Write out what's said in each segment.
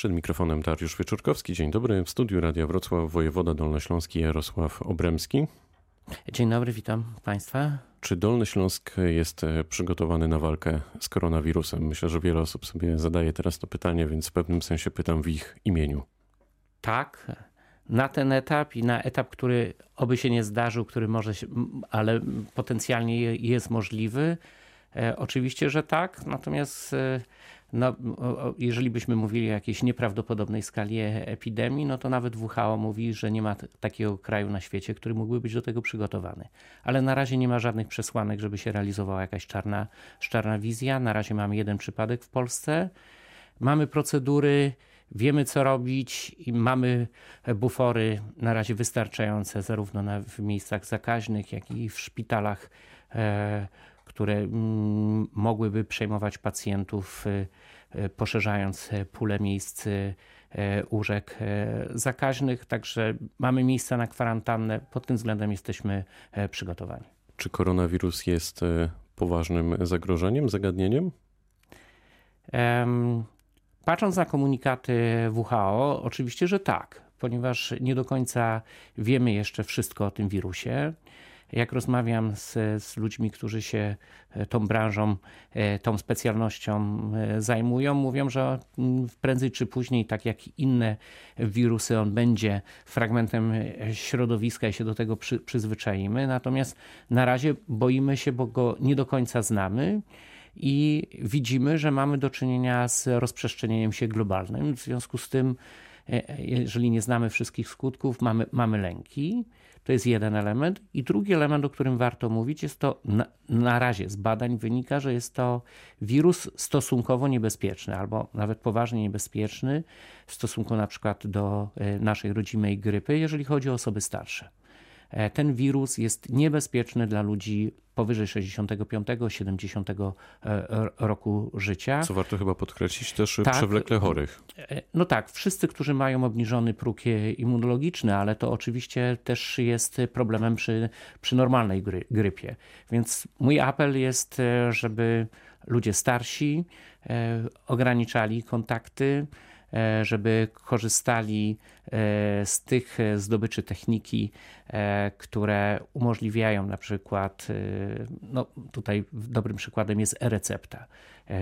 Przed mikrofonem Dariusz Wieczorkowski. Dzień dobry. W studiu Radia Wrocław wojewoda dolnośląski Jarosław Obremski. Dzień dobry, witam Państwa. Czy Dolny Śląsk jest e, przygotowany na walkę z koronawirusem? Myślę, że wiele osób sobie zadaje teraz to pytanie, więc w pewnym sensie pytam w ich imieniu. Tak, na ten etap i na etap, który oby się nie zdarzył, który może się, ale potencjalnie jest możliwy. E, oczywiście, że tak, natomiast e, no, jeżeli byśmy mówili o jakiejś nieprawdopodobnej skali epidemii, no to nawet WHO mówi, że nie ma takiego kraju na świecie, który mógłby być do tego przygotowany. Ale na razie nie ma żadnych przesłanek, żeby się realizowała jakaś czarna, czarna wizja. Na razie mamy jeden przypadek w Polsce. Mamy procedury, wiemy co robić i mamy bufory na razie wystarczające zarówno na, w miejscach zakaźnych, jak i w szpitalach. Które mm, mogłyby przejmować pacjentów, y, y, poszerzając y, pulę miejsc łóżek zakaźnych. Także mamy miejsca na kwarantannę. Pod tym względem jesteśmy przygotowani. Czy koronawirus jest poważnym zagrożeniem, zagadnieniem? Patrząc na komunikaty WHO, oczywiście, że tak, ponieważ nie do końca wiemy jeszcze wszystko o tym wirusie. Jak rozmawiam z, z ludźmi, którzy się e, tą branżą, e, tą specjalnością e, zajmują, mówią, że prędzej czy później, tak jak inne wirusy, on będzie fragmentem środowiska i się do tego przy, przyzwyczaimy. Natomiast na razie boimy się, bo go nie do końca znamy i widzimy, że mamy do czynienia z rozprzestrzenieniem się globalnym. W związku z tym, jeżeli nie znamy wszystkich skutków, mamy, mamy lęki. To jest jeden element. I drugi element, o którym warto mówić, jest to na, na razie z badań wynika, że jest to wirus stosunkowo niebezpieczny albo nawet poważnie niebezpieczny w stosunku na przykład do e, naszej rodzimej grypy, jeżeli chodzi o osoby starsze. E, ten wirus jest niebezpieczny dla ludzi powyżej 65-70 e, roku życia. Co warto chyba podkreślić, też tak, przewlekle chorych. E, no tak, wszyscy, którzy mają obniżony próg immunologiczny, ale to oczywiście też jest problemem przy, przy normalnej gry, grypie. Więc mój apel jest, żeby ludzie starsi ograniczali kontakty, żeby korzystali e, z tych zdobyczy techniki, e, które umożliwiają na przykład, no tutaj dobrym przykładem jest e-recepta.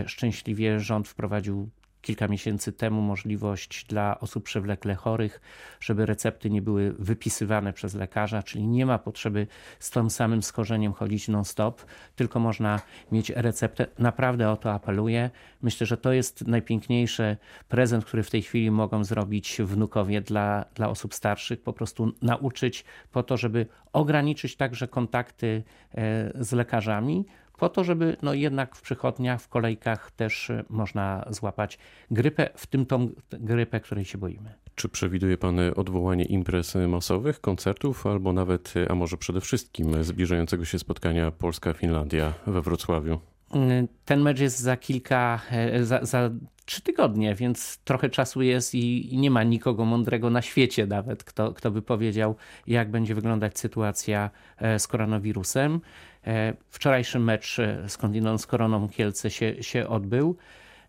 Szczęśliwie rząd wprowadził kilka miesięcy temu możliwość dla osób przewlekle chorych, żeby recepty nie były wypisywane przez lekarza, czyli nie ma potrzeby z tym samym schorzeniem chodzić non-stop, tylko można mieć receptę. Naprawdę o to apeluję. Myślę, że to jest najpiękniejszy prezent, który w tej chwili mogą zrobić wnukowie dla, dla osób starszych, po prostu nauczyć po to, żeby ograniczyć także kontakty e, z lekarzami, po to, żeby no jednak w przychodniach, w kolejkach też y, można złapać grypę, w tym tą grypę, której się boimy. Czy przewiduje Pan odwołanie imprez masowych, koncertów, albo nawet, a może przede wszystkim zbliżającego się spotkania Polska-Finlandia we Wrocławiu? Y, ten mecz jest za kilka, e, za, za trzy tygodnie, więc trochę czasu jest i, nie ma nikogo mądrego na świecie nawet, kto, kto by powiedział, jak będzie wyglądać sytuacja e, z koronawirusem. E, wczorajszy mecz e, skądinąd z Koroną Kielce się, się odbył.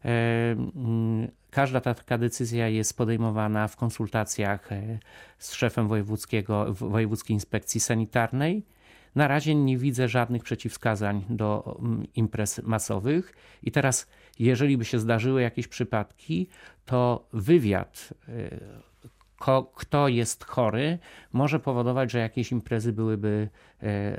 Mm, każda taka decyzja jest podejmowana w konsultacjach z szefem wojewódzkiego, Wojewódzkiej Inspekcji Sanitarnej. Na razie nie widzę żadnych przeciwwskazań do mm, imprez masowych. I teraz, jeżeli by się zdarzyły jakieś przypadki, to wywiad kto jest chory, może powodować, że jakieś imprezy byłyby e,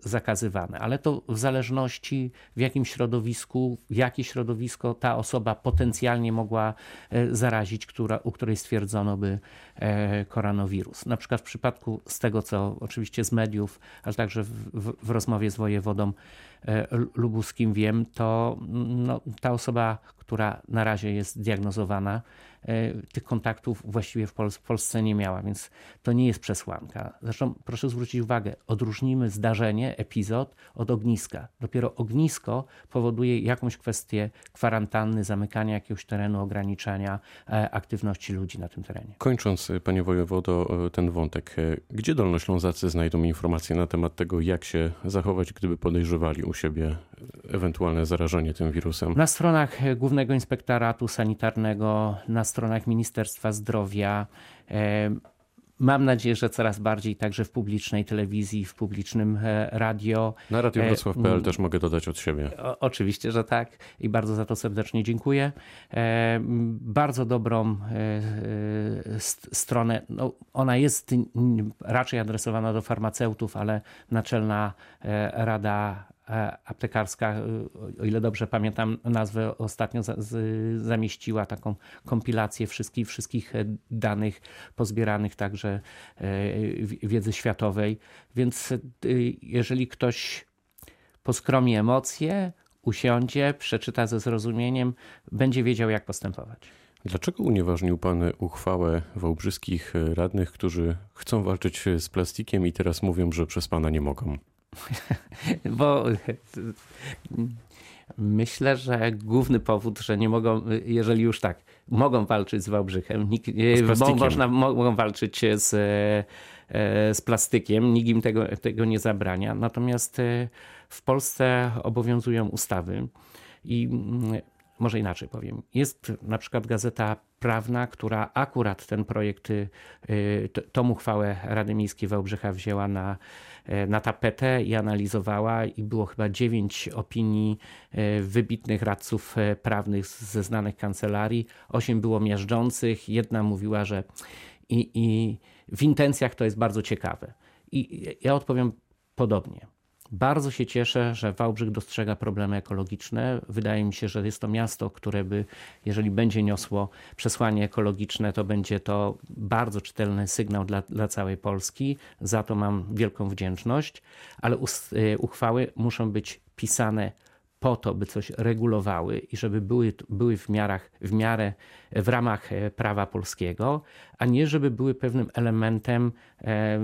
zakazywane. Ale to w zależności w jakim środowisku, jakie środowisko ta osoba potencjalnie mogła e, zarazić, która, u której stwierdzono by e, koronawirus. Na przykład w przypadku z tego, co oczywiście z mediów, ale także w, w, w rozmowie z wojewodą lubuskim wiem, to no, ta osoba, która na razie jest diagnozowana, E, tych kontaktów właściwie w, Pol w Polsce nie miała, więc to nie jest przesłanka. Zresztą proszę zwrócić uwagę, odróżnimy zdarzenie, epizod od ogniska. Dopiero ognisko powoduje jakąś kwestię kwarantanny, zamykania jakiegoś terenu, ograniczania e, aktywności ludzi na tym terenie. Kończąc, panie wojewodo, e, ten wątek, gdzie dolnoślązacy znajdą informacje na temat tego, jak się zachować, gdyby podejrzewali u siebie ewentualne zarażenie tym wirusem? Na stronach Głównego Inspektoratu Sanitarnego, na stronach Ministerstwa Zdrowia. Mam nadzieję, że coraz bardziej także w publicznej telewizji, w publicznym e, radio. Na radiowrocław.pl też mogę dodać od siebie. O, oczywiście, że tak i bardzo za to serdecznie dziękuję. E, bardzo dobrą e, stronę, no, ona jest raczej adresowana do farmaceutów, ale Naczelna Rada E, aptekarska, e, o ile dobrze pamiętam nazwę, ostatnio zamieściła taką kompilację wszystkich, wszystkich e, danych pozbieranych także wiedzy światowej. Więc jeżeli ktoś poskromi emocje, usiądzie, przeczyta ze zrozumieniem, będzie wiedział, jak postępować. Dlaczego unieważnił Pan uchwałę wałbrzyskich radnych, którzy chcą walczyć z plastikiem i teraz mówią, że przez Pana nie mogą? Bo myślę, że główny powód, że nie mogą, jeżeli już tak, mogą walczyć z Wałbrzychem, nikt, z można, mogą walczyć z, e, z plastykiem, nikt im tego, tego nie zabrania. Natomiast e, w Polsce obowiązują ustawy i mm, może inaczej powiem. Jest na przykład gazeta prawna, która akurat ten projekt, y, tą uchwałę Rady Miejskiej Wałbrzycha wzięła na, y, na tapetę i analizowała i było chyba dziewięć opinii y, wybitnych radców prawnych ze znanych kancelarii. Osiem było miażdżących, jedna mówiła, że i, i w intencjach to jest bardzo ciekawe. I ja odpowiem podobnie. Bardzo się cieszę, że Wałbrzych dostrzega problemy ekologiczne. Wydaje mi się, że jest to miasto, które by, jeżeli będzie niosło przesłanie ekologiczne, to będzie to bardzo czytelny sygnał dla, dla całej Polski. Za to mam wielką wdzięczność, ale y, uchwały muszą być pisane po to, by coś regulowały i żeby były, były w, miarach, w miarę w ramach e, prawa polskiego, a nie żeby były pewnym elementem e,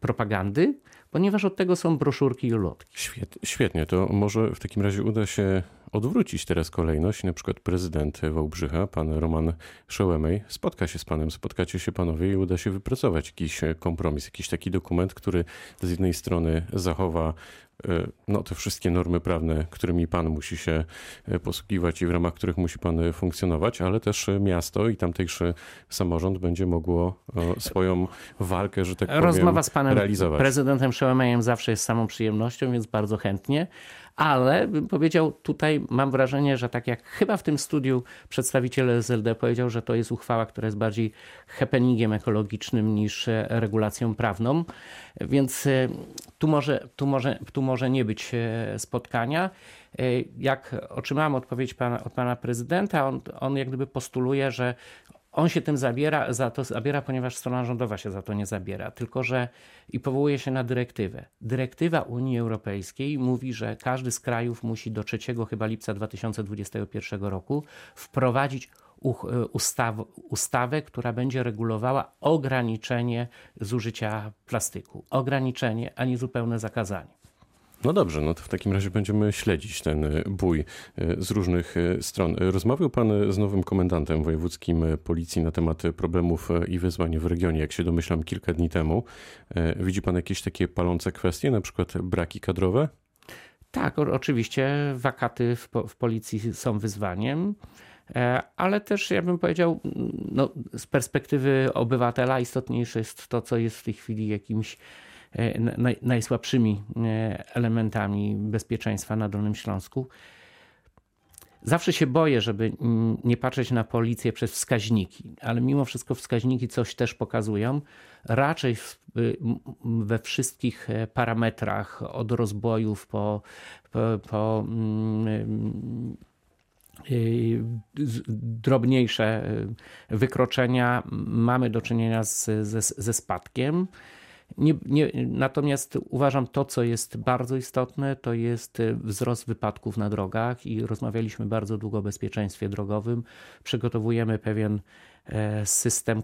propagandy, ponieważ od tego są broszurki i ulotki. Świetnie, to może w takim razie uda się odwrócić teraz kolejność. Na przykład prezydent Wałbrzycha, pan Roman Szołemej, spotka się z panem, spotkacie się panowie i uda się wypracować jakiś kompromis, jakiś taki dokument, który z jednej strony zachowa no, te wszystkie normy prawne, którymi pan musi się e, posługiwać i w ramach których musi pan funkcjonować, ale też miasto i tamtejszy samorząd będzie mogło e, swoją walkę, że tak powiem, Rozmowa z panem realizować. prezydentem Szołemejem zawsze jest samą przyjemnością, więc bardzo chętnie ale bym powiedział, tutaj mam wrażenie, że tak jak chyba w tym studiu przedstawiciel SLD powiedział, że to jest uchwała, która jest bardziej happeningiem ekologicznym niż e, regulacją prawną, więc e, tu może, tu może, tu może nie być e, spotkania. Jak otrzymałem odpowiedź pana, od pana prezydenta, on, on jak gdyby postuluje, że on się tym zabiera, za to zabiera, ponieważ strona rządowa się za to nie zabiera, tylko że i powołuje się na dyrektywę. Dyrektywa Unii Europejskiej mówi, że każdy z krajów musi do 3 chyba lipca 2021 roku wprowadzić ustaw, ustawę, która będzie regulowała ograniczenie zużycia plastyku. Ograniczenie, a nie zupełne zakazanie. No dobrze, no to w takim razie będziemy śledzić ten e, bój e, z różnych e, stron. Rozmawiał pan z nowym komendantem wojewódzkim policji na temat problemów i wyzwań w regionie, jak się domyślam, kilka dni temu. Widzi pan jakieś takie palące kwestie, na przykład braki kadrowe? Tak, oczywiście wakaty w, w policji są wyzwaniem ale też ja bym powiedział, no, z perspektywy obywatela istotniejsze jest to, co jest w tej chwili jakimś E, najsłabszymi e, elementami bezpieczeństwa na Dolnym Śląsku. Zawsze się boję, żeby nie patrzeć na policję przez wskaźniki, ale mimo wszystko wskaźniki coś też pokazują. Raczej we wszystkich e, parametrach, od rozbojów po, po, po mm, drobniejsze wykroczenia, mamy do czynienia z, ze, ze spadkiem. Nie, nie, natomiast uważam to, co jest bardzo istotne, to jest e, wzrost wypadków na drogach i rozmawialiśmy bardzo długo o bezpieczeństwie drogowym. Przygotowujemy pewien system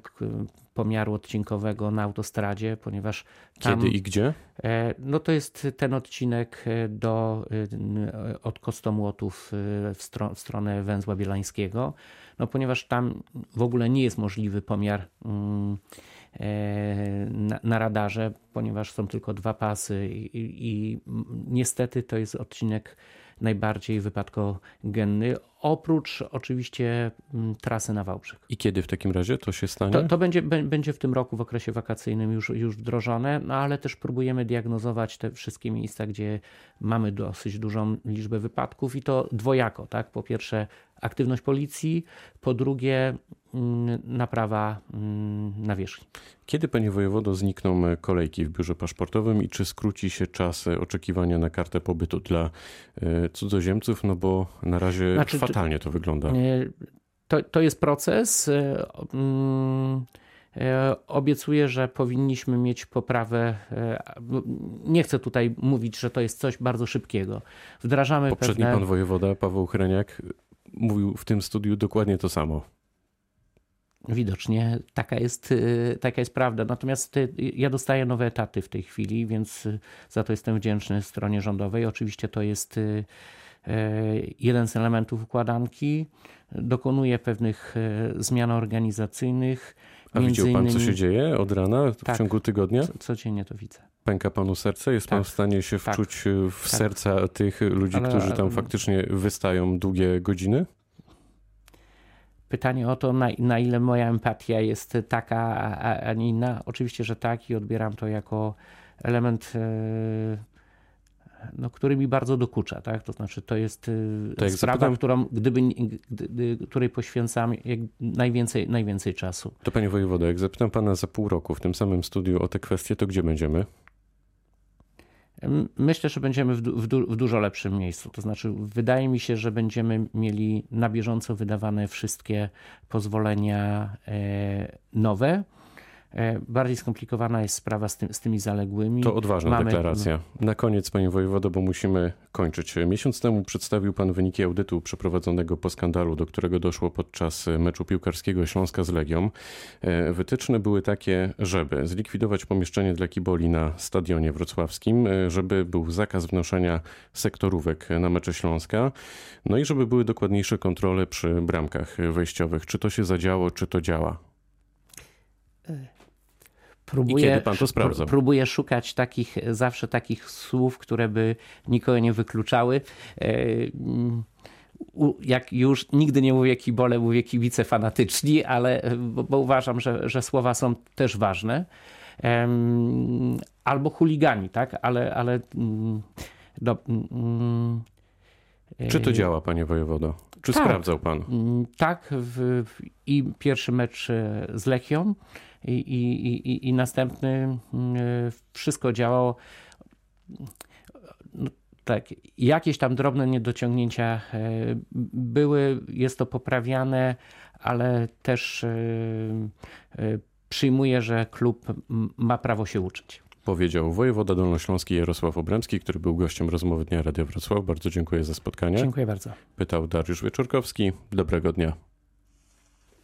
pomiaru odcinkowego na autostradzie, ponieważ tam, Kiedy i gdzie? No to jest ten odcinek do, od Kostomłotów w, stro, w stronę Węzła Bielańskiego, no ponieważ tam w ogóle nie jest możliwy pomiar mm, na, na radarze, ponieważ są tylko dwa pasy i, i, niestety to jest odcinek najbardziej wypadkogenny, oprócz oczywiście mm, trasy na Wałbrzych. I kiedy w takim razie to się stanie? To, to będzie, będzie w tym roku w okresie wakacyjnym już, już wdrożone, no ale też próbujemy diagnozować te wszystkie miejsca, gdzie mamy dosyć dużą liczbę wypadków i to dwojako. Tak? Po pierwsze aktywność policji, po drugie naprawa mm, nawierzchni. Kiedy, panie wojewodo, znikną kolejki w biurze paszportowym i czy skróci się czas oczekiwania na kartę pobytu dla e, cudzoziemców? No bo na razie znaczy, fatalnie to wygląda. E, to, to jest proces. E, mm, obiecuję, że powinniśmy mieć poprawę. Nie chcę tutaj mówić, że to jest coś bardzo szybkiego. Wdrażamy Poprzedni pewne... pan wojewoda Paweł Hreniak mówił w tym studiu dokładnie to samo. Widocznie taka jest, y, taka jest prawda. Natomiast y, ja dostaję nowe etaty w tej chwili, więc y, za to jestem wdzięczny stronie rządowej. Oczywiście to jest jeden z elementów układanki. Dokonuję pewnych zmian organizacyjnych. A widział pan, innymi... co się dzieje od rana w tak, ciągu tygodnia? codziennie to widzę. Pęka panu serce? Jest tak, pan w stanie się tak, wczuć w tak. serca tych ludzi, Ale... którzy tam faktycznie wystają długie godziny? Pytanie o to, na, na ile moja empatia jest taka, a, a nie inna. Oczywiście, że tak i odbieram to jako element, e, no, który mi bardzo dokucza. Tak? To znaczy, to jest tak sprawa, zapytam... którą, gdyby, gdy, której poświęcam najwięcej, najwięcej czasu. To panie wojewodo, jak zapytam pana za pół roku w tym samym studiu o te kwestie, to gdzie będziemy? Myślę, że będziemy w, w, w, dużo lepszym miejscu. To znaczy, wydaje mi się, że będziemy mieli na bieżąco wydawane wszystkie pozwolenia e, nowe bardziej skomplikowana jest sprawa z, tym, z tymi zaległymi. To odważna Mamy... deklaracja. Na koniec, panie wojewodo, bo musimy kończyć. Miesiąc temu przedstawił pan wyniki audytu przeprowadzonego po skandalu, do którego doszło podczas meczu piłkarskiego Śląska z Legią. E, wytyczne były takie, żeby zlikwidować pomieszczenie dla kiboli na stadionie wrocławskim, e, żeby był zakaz wnoszenia sektorówek na mecze Śląska, no i żeby były dokładniejsze kontrole przy bramkach wejściowych. Czy to się zadziało, czy to działa? Próbuję, I kiedy pan to? Próbuję szukać takich, zawsze takich słów, które by nikogo nie wykluczały. E, jak już nigdy nie mówię kibole, mówię kibice fanatyczni, ale bo, bo uważam, że, że słowa są też ważne. Albo chuligani, tak? Ale, ale mm, do, mm, czy to działa, panie wojewodo? Czy tak, sprawdzał pan? Mm, tak, w, w, i pierwszy mecz e, z Lechią, i, i, i, i następny mm, wszystko działało. No, tak, jakieś tam drobne niedociągnięcia e, były, jest to poprawiane, ale też e, e, przyjmuję, że klub ma prawo się uczyć. Powiedział wojewoda dolnośląski Jarosław Obremski, który był gościem rozmowy Dnia Radia Wrocław. Bardzo dziękuję za spotkanie. Dziękuję bardzo. Pytał Dariusz Wieczorkowski. Dobrego dnia.